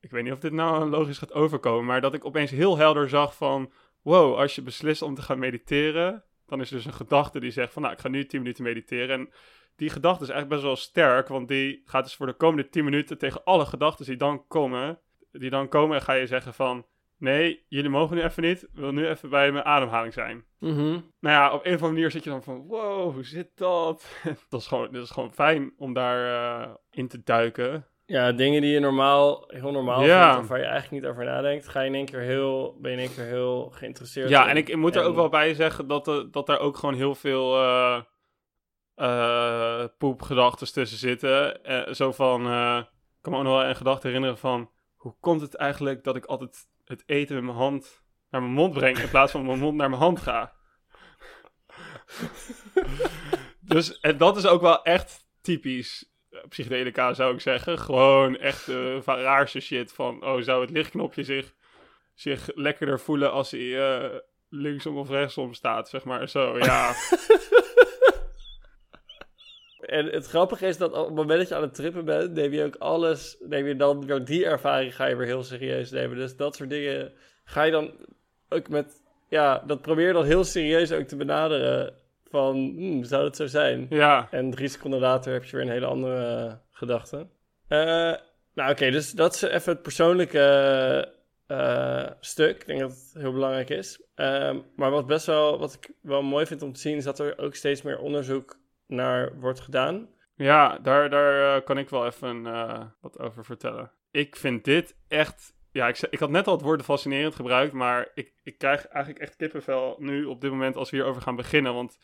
ik weet niet of dit nou logisch gaat overkomen, maar dat ik opeens heel helder zag van, wow, als je beslist om te gaan mediteren, dan is er dus een gedachte die zegt van, nou, ik ga nu 10 minuten mediteren. En die gedachte is eigenlijk best wel sterk, want die gaat dus voor de komende 10 minuten tegen alle gedachten die dan komen, die dan komen en ga je zeggen van... Nee, jullie mogen nu even niet. Ik wil nu even bij mijn ademhaling zijn. Mm Nou ja, op een of andere manier zit je dan van... Wow, hoe zit dat? dat, is gewoon, dat is gewoon fijn om daar uh, in te duiken. Ja, dingen die je normaal, heel normaal ja. vindt, of waar je eigenlijk niet over nadenkt, ga je in één keer heel, ben je in één keer heel geïnteresseerd Ja, en ik, ik moet er ook wel bij zeggen dat, er, dat daar ook gewoon heel veel uh, uh, poepgedachten tussen zitten. zo van, ik kan me ook nog wel een gedachte herinneren van hoe komt het eigenlijk dat ik altijd het eten met mijn hand naar mijn mond breng in plaats van mijn mond naar mijn hand ga? dus en dat is ook wel echt typisch uh, psychedelica, zou ik zeggen. Gewoon echt uh, raarste shit van, oh, zou het lichtknopje zich, zich lekkerder voelen als hij uh, linksom of rechtsom staat, zeg maar. Zo, ja. En het grappige is dat op het moment dat je aan het trippen bent, neem je ook alles, neem je dan weer die ervaring ga je weer heel serieus nemen. Dus dat soort dingen ga je dan ook met, ja, dat probeer je dan heel serieus ook te benaderen. Van, hmm, zou dat zo zijn? Ja. En drie seconden later heb je weer een hele andere uh, gedachte. Uh, nou oké, dus dat is even het persoonlijke uh, stuk. Ik denk dat het heel belangrijk is. Ehm, maar wat best wel, wat ik wel mooi vind om te zien, is dat er ook steeds meer onderzoek naar wordt gedaan. Ja, daar, daar uh, kan ik wel even uh, wat over vertellen. Ik vind dit echt. Ja, ik, ik had net al het woord fascinerend gebruikt, maar ik, ik krijg eigenlijk echt kippenvel nu op dit moment als we hierover gaan beginnen. Want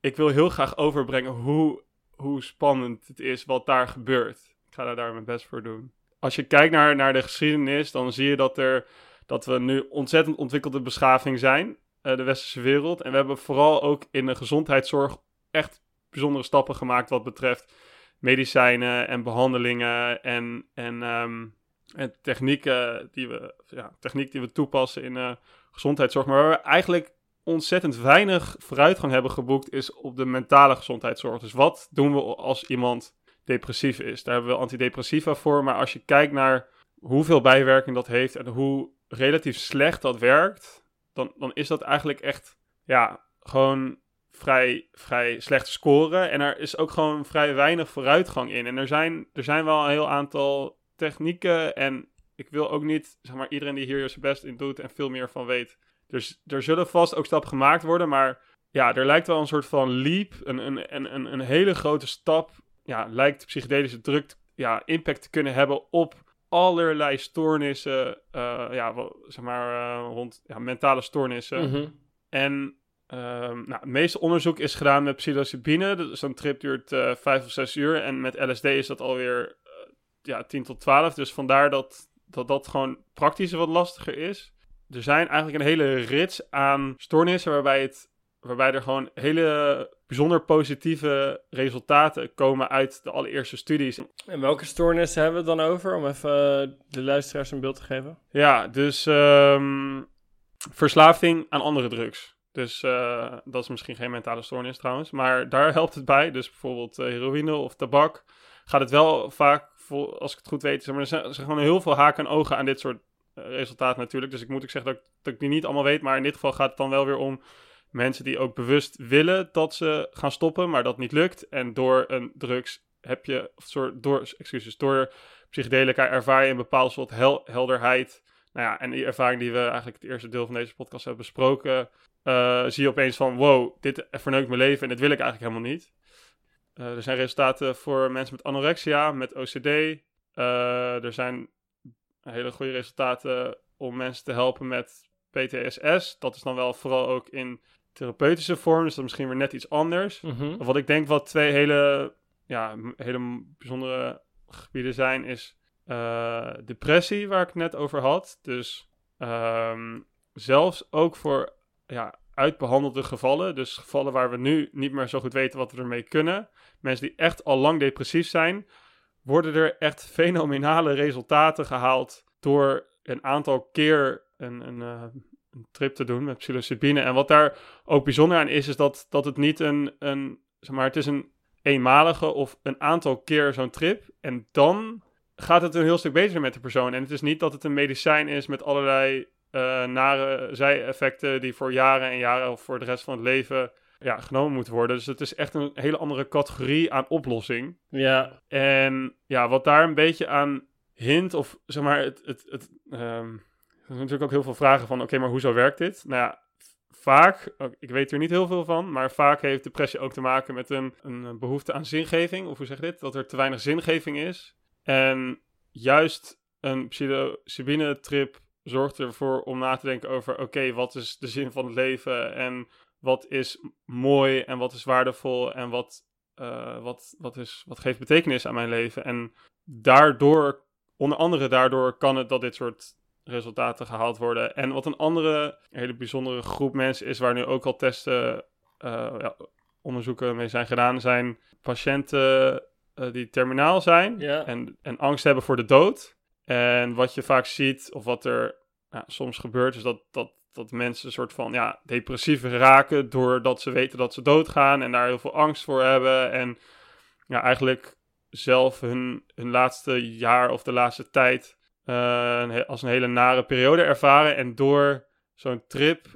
ik wil heel graag overbrengen hoe, hoe spannend het is wat daar gebeurt. Ik ga daar mijn best voor doen. Als je kijkt naar, naar de geschiedenis, dan zie je dat, er, dat we nu ontzettend ontwikkelde beschaving zijn, uh, de westerse wereld. En we hebben vooral ook in de gezondheidszorg echt bijzondere stappen gemaakt wat betreft medicijnen en behandelingen en, en, um, en technieken die we, ja, techniek die we toepassen in uh, gezondheidszorg. Maar waar we eigenlijk ontzettend weinig vooruitgang hebben geboekt is op de mentale gezondheidszorg. Dus wat doen we als iemand depressief is? Daar hebben we antidepressiva voor, maar als je kijkt naar hoeveel bijwerking dat heeft en hoe relatief slecht dat werkt, dan, dan is dat eigenlijk echt, ja, gewoon vrij, vrij slecht scoren. En er is ook gewoon vrij weinig vooruitgang in. En er zijn, er zijn wel een heel aantal technieken. En ik wil ook niet, zeg maar, iedereen die hier zijn best in doet en veel meer van weet. Dus er zullen vast ook stappen gemaakt worden. Maar ja, er lijkt wel een soort van leap, een, een, een, een, hele grote stap. Ja, lijkt psychedelische druk ja, impact te kunnen hebben op allerlei stoornissen, uh, ja, zeg maar, uh, rond ja, mentale stoornissen. Mhm. En ehm, nou, het meeste onderzoek is gedaan met psilocybine. Dus Zo'n trip duurt uh, vijf of zes uur. En met LSD is dat alweer ja, 10 tot 12. Dus vandaar dat, dat dat gewoon praktisch wat lastiger is. Er zijn eigenlijk een hele rits aan stoornissen waarbij, het, waarbij er gewoon hele bijzonder positieve resultaten komen uit de allereerste studies. En welke stoornissen hebben we het dan over, om even de luisteraars een beeld te geven? Ja, dus um, verslaving aan andere drugs. Dus uh, dat is misschien geen mentale stoornis trouwens, maar daar helpt het bij. Dus bijvoorbeeld uh, heroïne of tabak. Gaat het wel vaak, als ik het goed weet, zeg maar, er zijn, gewoon heel veel haken en ogen aan dit soort uh, resultaten natuurlijk. Dus ik moet ook zeggen dat ik, die niet allemaal weet, maar in dit geval gaat het dan wel weer om mensen die ook bewust willen dat ze gaan stoppen, maar dat niet lukt. En door een drugs heb je, soort, door, excuses, door psychedelica ervaar je een bepaald soort hel, helderheid. Nou ja, en die ervaring die we eigenlijk het eerste deel van deze podcast hebben besproken, uh, zie je opeens van, wow, dit verneukt mijn leven en dit wil ik eigenlijk helemaal niet. Uh, er zijn resultaten voor mensen met anorexia, met OCD. Uh, er zijn hele goede resultaten om mensen te helpen met PTSS. Dat is dan wel vooral ook in therapeutische vorm, dus dat is misschien weer net iets anders. Mm -hmm. Wat ik denk wat twee hele, ja, hele bijzondere gebieden zijn, is depressie, waar ik het net over had. Dus um, zelfs ook voor ja, uitbehandelde gevallen, dus gevallen waar we nu niet meer zo goed weten wat we ermee kunnen. Mensen die echt al lang depressief zijn, worden er echt fenomenale resultaten gehaald door een aantal keer een, een, uh, een trip te doen met psilocybine. En wat daar ook bijzonder aan is, is dat, dat het niet een, een, zeg maar, het is een eenmalige of een aantal keer zo'n trip. En dan gaat het een heel stuk beter met de persoon. En het is niet dat het een medicijn is met allerlei uh, nare zijeffecten die voor jaren en jaren of voor de rest van het leven ja, genomen moeten worden. Dus het is echt een hele andere categorie aan oplossing. Ja. En ja, wat daar een beetje aan hint, of zeg maar, het, het, het um, er zijn natuurlijk ook heel veel vragen van, oké, okay, maar hoezo werkt dit? Nou ja, vaak, ik weet er niet heel veel van, maar vaak heeft depressie ook te maken met een, een behoefte aan zingeving. Of hoe zeg je dit? Dat er te weinig zingeving is. En juist een psilocybine trip zorgt ervoor om na te denken over, oké, okay, wat is de zin van het leven? En wat is mooi en wat is waardevol en wat, uh, wat, wat, is, wat geeft betekenis aan mijn leven? En daardoor, onder andere daardoor, kan het dat dit soort resultaten gehaald worden. En wat een andere hele bijzondere groep mensen is, waar nu ook al testen, uh, ja, onderzoeken mee zijn gedaan, zijn patiënten uh, die terminaal zijn ja. en, en angst hebben voor de dood. En wat je vaak ziet, of wat er soms gebeurt, is dat, dat, dat mensen een soort van ja, depressief raken doordat ze weten dat ze doodgaan en daar heel veel angst voor hebben. En ja, eigenlijk zelf hun, hun laatste jaar of de laatste tijd uh, als een hele nare periode ervaren. En door zo'n trip,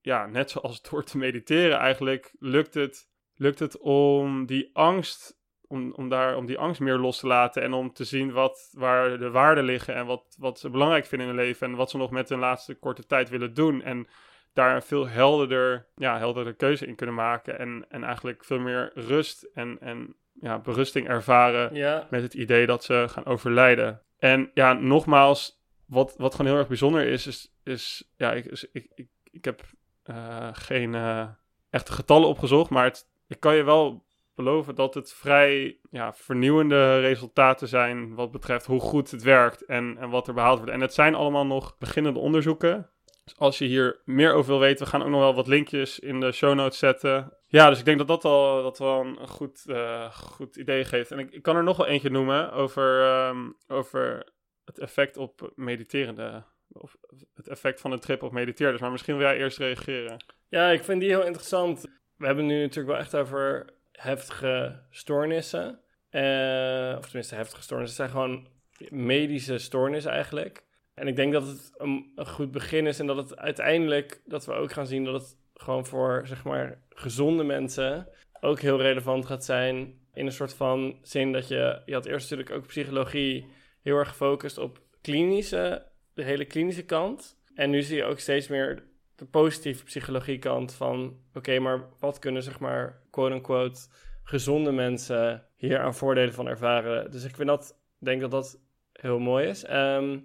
ja, net zoals door te mediteren eigenlijk, lukt het, lukt het om die angst, om, om, daar, om die angst meer los te laten. En om te zien wat, waar de waarden liggen en wat, wat ze belangrijk vinden in hun leven. En wat ze nog met hun laatste korte tijd willen doen. En daar een veel helderder, ja, helderder keuze in kunnen maken. En, en eigenlijk veel meer rust en, en ja, berusting ervaren ja. met het idee dat ze gaan overlijden. En ja, nogmaals, wat, wat gewoon heel erg bijzonder is, is, is ja, ik, ik, ik, ik heb uh, geen uh, echte getallen opgezocht, maar het, ik kan je wel beloven dat het vrij ja, vernieuwende resultaten zijn wat betreft hoe goed het werkt en, en wat er behaald wordt. En het zijn allemaal nog beginnende onderzoeken. Dus als je hier meer over wil weten, we gaan ook nog wel wat linkjes in de show notes zetten. Ja, dus ik denk dat dat al dat wel een goed, uh, goed idee geeft. En ik, kan er nog wel eentje noemen over, um, over het effect op mediterende. Of het effect van een trip op mediteerders. Maar misschien wil jij eerst reageren. Ja, ik vind die heel interessant. We hebben nu natuurlijk wel echt over heftige stoornissen. Uh, of tenminste, heftige stoornissen. Het zijn gewoon medische stoornissen eigenlijk. En ik denk dat het een, goed begin is en dat het uiteindelijk, dat we ook gaan zien dat het gewoon voor, zeg maar, gezonde mensen ook heel relevant gaat zijn. In een soort van zin dat je, je had eerst natuurlijk ook psychologie heel erg gefocust op klinische, de hele klinische kant. En nu zie je ook steeds meer de positieve psychologie kant van, oké, maar wat kunnen, zeg maar, quote-unquote, gezonde mensen hier aan voordelen van ervaren. Dus ik vind dat, denk dat dat heel mooi is. Ehm,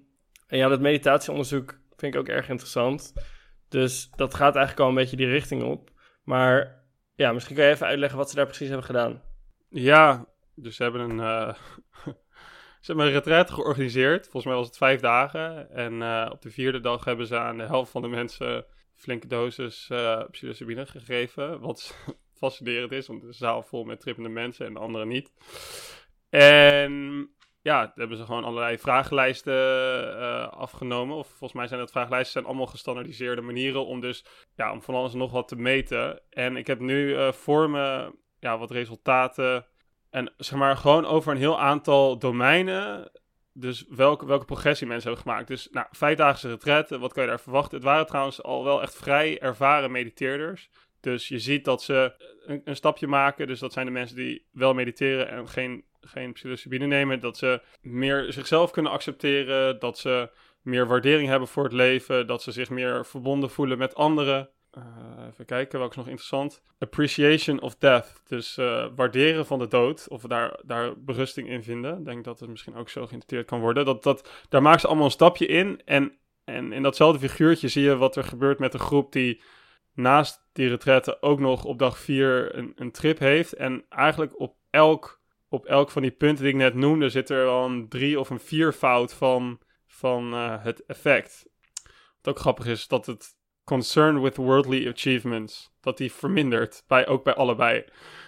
en ja, dat meditatieonderzoek vind ik ook erg interessant. Dus dat gaat eigenlijk al een beetje die richting op. Maar ja, misschien kan je even uitleggen wat ze daar precies hebben gedaan. Ja, dus ze hebben een, uh, ze hebben een retreat georganiseerd. Volgens mij was het vijf dagen. En uh, op de vierde dag hebben ze aan de helft van de mensen flinke dosis uh, psilocybine gegeven. Wat fascinerend is, want een zaal vol met trippende mensen en de anderen niet. En ja, hebben ze gewoon allerlei vragenlijsten uh, afgenomen. Of volgens mij zijn dat vragenlijsten zijn allemaal gestandardiseerde manieren om dus ja, om van alles nog wat te meten. En ik heb nu uh, voor me ja, wat resultaten. En zeg maar gewoon over een heel aantal domeinen. Dus welke, welke progressie mensen hebben gemaakt. Dus nou, vijfdaagse retret, wat kan je daar verwachten? Het waren trouwens al wel echt vrij ervaren mediteerders. Dus je ziet dat ze een, een, stapje maken. Dus dat zijn de mensen die wel mediteren en geen, geen psilocybine nemen. Dat ze meer zichzelf kunnen accepteren. Dat ze meer waardering hebben voor het leven. Dat ze zich meer verbonden voelen met anderen. Uh, even kijken, welke is nog interessant. Appreciation of death. Dus uh, waarderen van de dood. Of daar, daar berusting in vinden. Ik denk dat het misschien ook zo geïnterpreteerd kan worden. Dat, dat, daar maken ze allemaal een stapje in. En, en in datzelfde figuurtje zie je wat er gebeurt met een groep die naast die retraite ook nog op dag 4 een, een trip heeft. En eigenlijk op elk, op elk van die punten die ik net noemde, zit er al een drie of een viervoud van, van uh, het effect. Wat ook grappig is, dat het concern with worldly achievements, dat die vermindert, bij, ook bij allebei.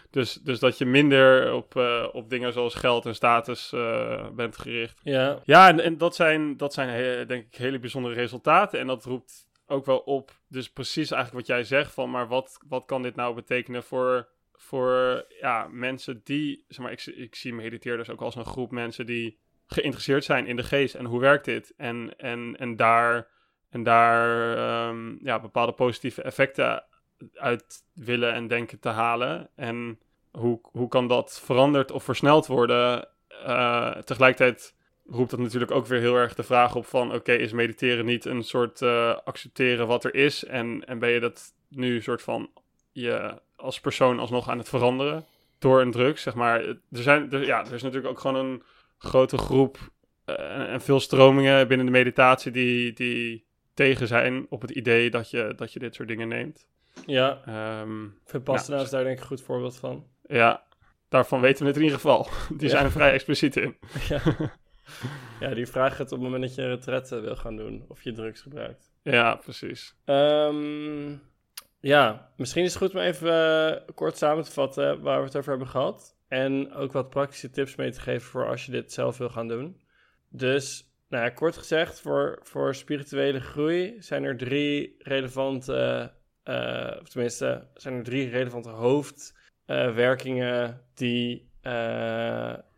Dus, dus dat je minder op, uh, op dingen zoals geld en status uh, bent gericht. Ja, Ja, en, en dat zijn, dat zijn he- denk ik hele bijzondere resultaten. En dat roept ook wel op, dus precies eigenlijk wat jij zegt van, maar wat, wat kan dit nou betekenen voor, voor ja, mensen die, zeg maar, ik, ik zie mediteerders ook als een groep mensen die geïnteresseerd zijn in de geest en hoe werkt dit? En, en, en daar, en daar um, ja, bepaalde positieve effecten uit willen en denken te halen. En hoe, hoe kan dat veranderd of versneld worden? Uh, tegelijkertijd roept dat natuurlijk ook weer heel erg de vraag op van... oké, okay, is mediteren niet een soort uh, accepteren wat er is? En, en ben je dat nu een soort van je als persoon alsnog aan het veranderen door een drug, zeg maar? Er, zijn, er, ja, er is natuurlijk ook gewoon een grote groep uh, en, veel stromingen binnen de meditatie... die, die tegen zijn op het idee dat je, dat je dit soort dingen neemt. Ja, um, Vipassana nou, is daar denk ik een goed voorbeeld van. Ja, daarvan weten we het in ieder geval. Die zijn er vrij expliciet in. Ja. Ja, die vragen het op het moment dat je een retraite wil gaan doen of je drugs gebruikt. Ja, precies. Um, ja, misschien is het goed om even uh, kort samen te vatten waar we het over hebben gehad. En ook wat praktische tips mee te geven voor als je dit zelf wil gaan doen. Dus, nou ja, kort gezegd, voor, voor spirituele groei zijn er drie relevante uh, of tenminste, zijn er drie relevante hoofdwerkingen uh, die,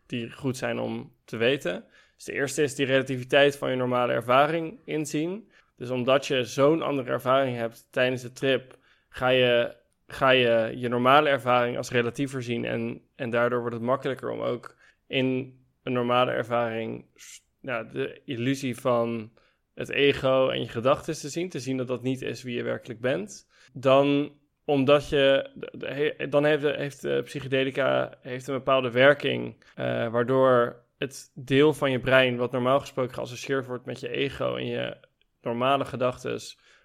die goed zijn om te weten. Dus de eerste is die relativiteit van je normale ervaring inzien. Dus omdat je zo'n andere ervaring hebt tijdens de trip, ga je, ga je je normale ervaring als relatiever zien. En, en daardoor wordt het makkelijker om ook in een normale ervaring nou, de illusie van het ego en je gedachten te zien. Te zien dat dat niet is wie je werkelijk bent dan omdat je, dan heeft, de, heeft de psychedelica heeft een bepaalde werking, uh, waardoor het deel van je brein, wat normaal gesproken geassocieerd wordt met je ego en je normale gedachten,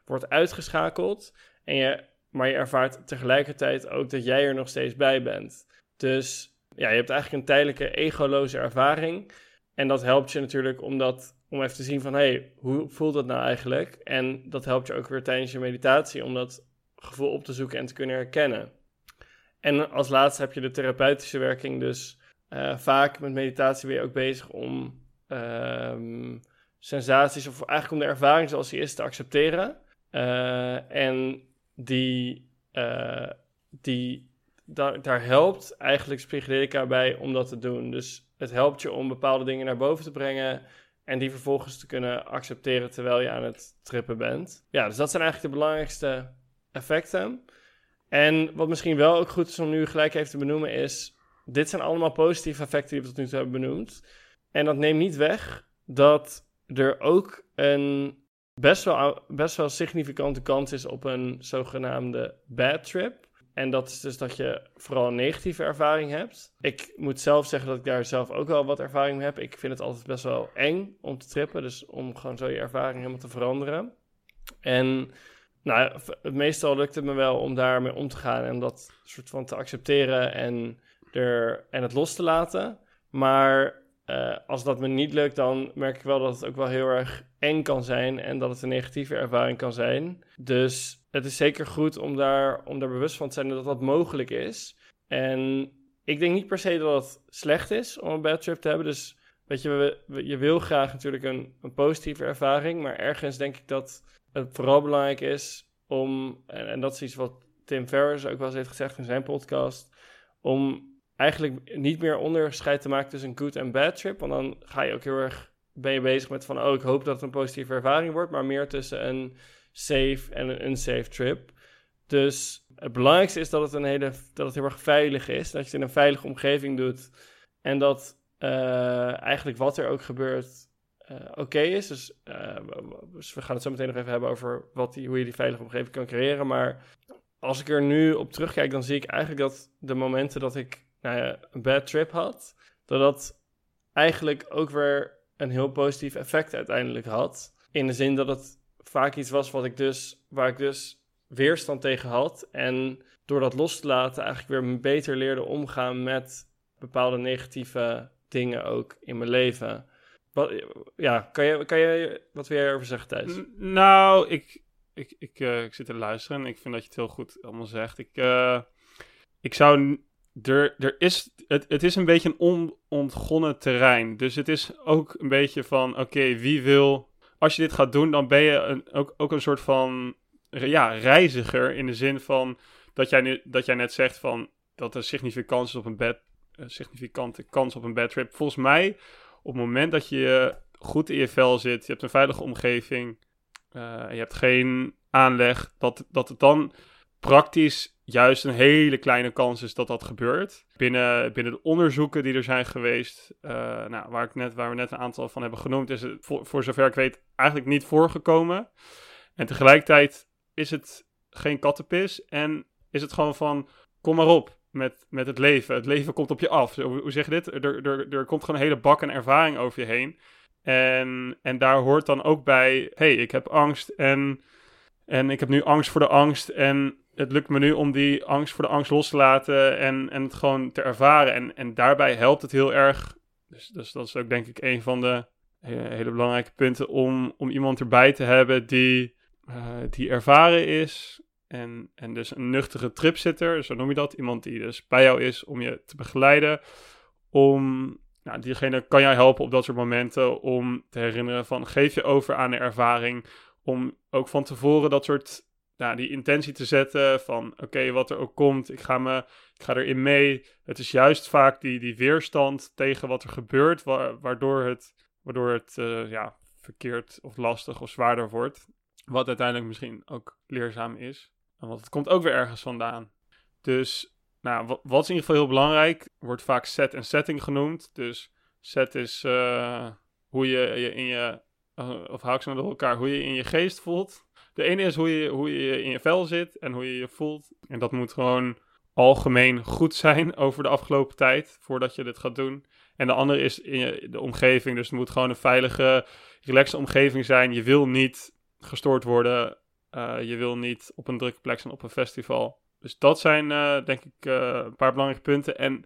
wordt uitgeschakeld. En je, maar je ervaart tegelijkertijd ook dat jij er nog steeds bij bent. Dus ja, je hebt eigenlijk een tijdelijke egoloze ervaring. En dat helpt je natuurlijk om, dat, om even te zien van, hé, hey, hoe voelt dat nou eigenlijk? En dat helpt je ook weer tijdens je meditatie, om dat gevoel op te zoeken en te kunnen herkennen. En als laatste heb je de therapeutische werking. Dus uh, vaak met meditatie ben je ook bezig om um, sensaties, of eigenlijk om de ervaring zoals die is, te accepteren. Uh, en die, uh, die daar, daar helpt eigenlijk psychedelica bij om dat te doen. Dus het helpt je om bepaalde dingen naar boven te brengen. En die vervolgens te kunnen accepteren terwijl je aan het trippen bent. Ja, dus dat zijn eigenlijk de belangrijkste effecten. En wat misschien wel ook goed is om nu gelijk even te benoemen is... dit zijn allemaal positieve effecten die we tot nu toe hebben benoemd. En dat neemt niet weg dat er ook een best wel, best wel significante kans is op een zogenaamde bad trip. En dat is dus dat je vooral negatieve ervaring hebt. Ik moet zelf zeggen dat ik daar zelf ook wel wat ervaring mee heb. Ik vind het altijd best wel eng om te trippen. Dus om gewoon zo je ervaring helemaal te veranderen. En nou, meestal lukt het me wel om daarmee om te gaan en dat soort van te accepteren en, en het los te laten. Maar uh, als dat me niet lukt, dan merk ik wel dat het ook wel heel erg eng kan zijn en dat het een negatieve ervaring kan zijn. Dus het is zeker goed om daar, om daar bewust van te zijn dat dat mogelijk is. En ik denk niet per se dat het slecht is om een bad trip te hebben. Dus weet je, je wil graag natuurlijk een, een positieve ervaring, maar ergens denk ik dat het vooral belangrijk is om, en, en dat is iets wat Tim Ferriss ook wel eens heeft gezegd in zijn podcast, om eigenlijk niet meer onderscheid te maken tussen een good en bad trip. Want dan ga je ook heel erg, ben je bezig met van, oh, ik hoop dat het een positieve ervaring wordt, maar meer tussen een safe en een unsafe trip. Dus het belangrijkste is dat het, een hele, dat het heel erg veilig is, dat je het in een veilige omgeving doet en dat uh, eigenlijk wat er ook gebeurt uh, oké is. Dus, uh, dus, we gaan het zo meteen nog even hebben over wat die, hoe je die veilige omgeving kan creëren. Maar als ik er nu op terugkijk, dan zie ik eigenlijk dat de momenten dat ik nou ja, een bad trip had, dat dat eigenlijk ook weer een heel positief effect uiteindelijk had. In de zin dat het vaak iets was wat ik dus, waar ik dus weerstand tegen had. En door dat los te laten, eigenlijk weer beter leerde omgaan met bepaalde negatieve dingen ook in mijn leven. Wat, ja, kan je, kan je, wat wil jij erover zeggen, Thijs? nou, ik, ik, ik, uh, ik zit te luisteren en ik vind dat je het heel goed allemaal zegt. Ik, uh, ik zou er, er is, het, het is een beetje een onontgonnen terrein. Dus het is ook een beetje van, oké, wie wil... Als je dit gaat doen, dan ben je een, ook, ook een soort van ja, reiziger. In de zin van dat jij, nu, dat jij net zegt van dat er significant is op een bed, een significante kans op een bad trip. Volgens mij, op het moment dat je goed in je vel zit, je hebt een veilige omgeving, uh, je hebt geen aanleg, dat, dat het dan praktisch juist een hele kleine kans is dat dat gebeurt. Binnen, binnen de onderzoeken die er zijn geweest, uh, nou, waar, ik net, waar we net een aantal van hebben genoemd, is het voor, voor zover ik weet eigenlijk niet voorgekomen. En tegelijkertijd is het geen kattenpis en is het gewoon van, kom maar op met, met het leven. Het leven komt op je af. Hoe, hoe zeg je dit? Er, er, er komt gewoon een hele bak en ervaring over je heen. En, en daar hoort dan ook bij, hey, ik heb angst en, en ik heb nu angst voor de angst en het lukt me nu om die angst voor de angst los te laten en, en het gewoon te ervaren. En, en daarbij helpt het heel erg. Dus, dus dat is ook denk ik een van de hele belangrijke punten om, om iemand erbij te hebben die, uh, die ervaren is. En, en dus een nuchtere tripzitter, zo noem je dat. Iemand die dus bij jou is om je te begeleiden. Om, nou, diegene kan jij helpen op dat soort momenten om te herinneren van geef je over aan de ervaring. Om ook van tevoren dat soort nou, die intentie te zetten van oké, wat er ook komt, ik ga, me, ik ga erin mee. Het is juist vaak die, die weerstand tegen wat er gebeurt, waardoor het, waardoor het uh, ja, verkeerd of lastig of zwaarder wordt. Wat uiteindelijk misschien ook leerzaam is. Want het komt ook weer ergens vandaan. Dus nou, wat, is in ieder geval heel belangrijk, wordt vaak set en setting genoemd. Dus set is uh, hoe je, je in je, uh, of haak ze elkaar, hoe je in je geest voelt. De ene is hoe je, hoe je in je vel zit en hoe je je voelt. En dat moet gewoon algemeen goed zijn over de afgelopen tijd, voordat je dit gaat doen. En de andere is in je, de omgeving. Dus het moet gewoon een veilige, relaxe omgeving zijn. Je wil niet gestoord worden. Uh, je wil niet op een drukke plek zijn op een festival. Dus dat zijn uh, denk ik een paar belangrijke punten. En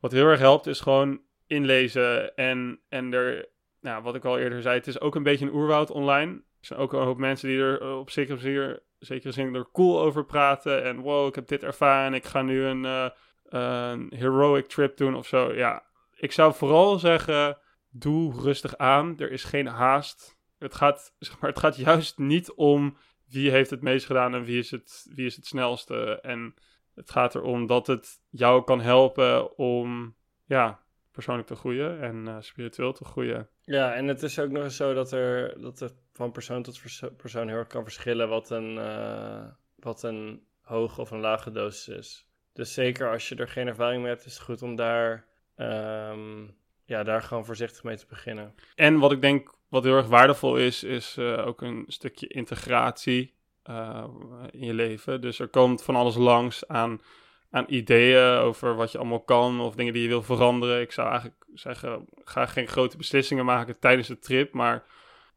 wat heel erg helpt is gewoon inlezen. En, en er, nou, wat ik al eerder zei, het is ook een beetje een oerwoud online zijn ook een hoop mensen die er op zekere zin, zekere zin er cool over praten. En wow, ik heb dit ervaren. Ik ga nu een, uh, een heroic trip doen of zo. Ja, ik zou vooral zeggen, doe rustig aan. Er is geen haast. Het gaat, zeg maar, het gaat juist niet om wie heeft het meest gedaan en wie is het, wie is het snelste. En het gaat erom dat het jou kan helpen om ja, persoonlijk te groeien en uh, spiritueel te groeien. Ja, en het is ook nog eens zo dat er dat het van persoon tot persoon heel erg kan verschillen wat een, uh, wat een hoge of een lage dosis is. Dus zeker als je er geen ervaring mee hebt, is het goed om daar, um, ja, daar gewoon voorzichtig mee te beginnen. En wat ik denk wat heel erg waardevol is, is uh, ook een stukje integratie. eh, in je leven. Dus er komt van alles langs aan, aan ideeën over wat je allemaal kan of dingen die je wil veranderen. Ik zou eigenlijk zeggen, ga geen grote beslissingen maken tijdens de trip, maar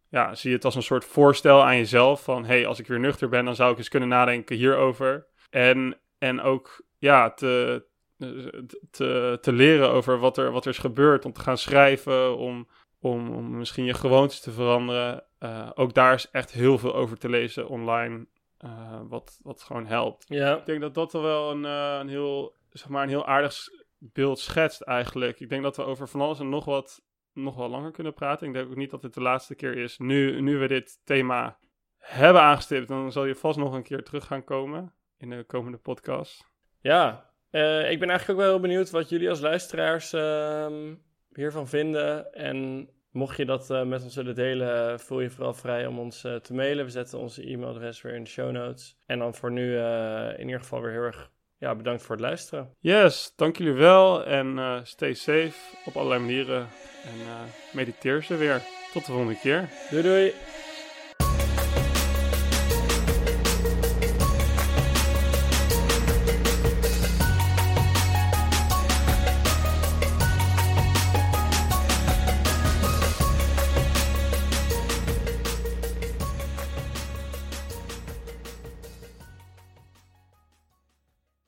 ja, zie het als een soort voorstel aan jezelf van, hey, als ik weer nuchter ben, dan zou ik eens kunnen nadenken hierover. En, en ook, ja, te, te, te leren over wat er, wat er is gebeurd, om te gaan schrijven, om, om, om misschien je gewoontes te veranderen. Uh, ook daar is echt heel veel over te lezen online, uh, wat, wat gewoon helpt. Ja. Ik denk dat dat wel een, uh, een, heel, zeg maar een heel aardig beeld schetst eigenlijk. Ik denk dat we over van alles en nog wat nog wel langer kunnen praten. Ik denk ook niet dat het de laatste keer is. Nu, nu we dit thema hebben aangestipt, dan zal je vast nog een keer terug gaan komen in de komende podcast. Ja, uh, ik ben eigenlijk ook wel heel benieuwd wat jullie als luisteraars uh, hiervan vinden. En mocht je dat uh, met ons willen delen, voel je vooral vrij om ons eh, te mailen. We zetten onze e-mailadres weer in de show notes. En dan voor nu in ieder geval weer heel erg ja, bedankt voor het luisteren. Yes, dank jullie wel en stay safe op allerlei manieren. En mediteer ze weer. Tot de volgende keer. Doei doei.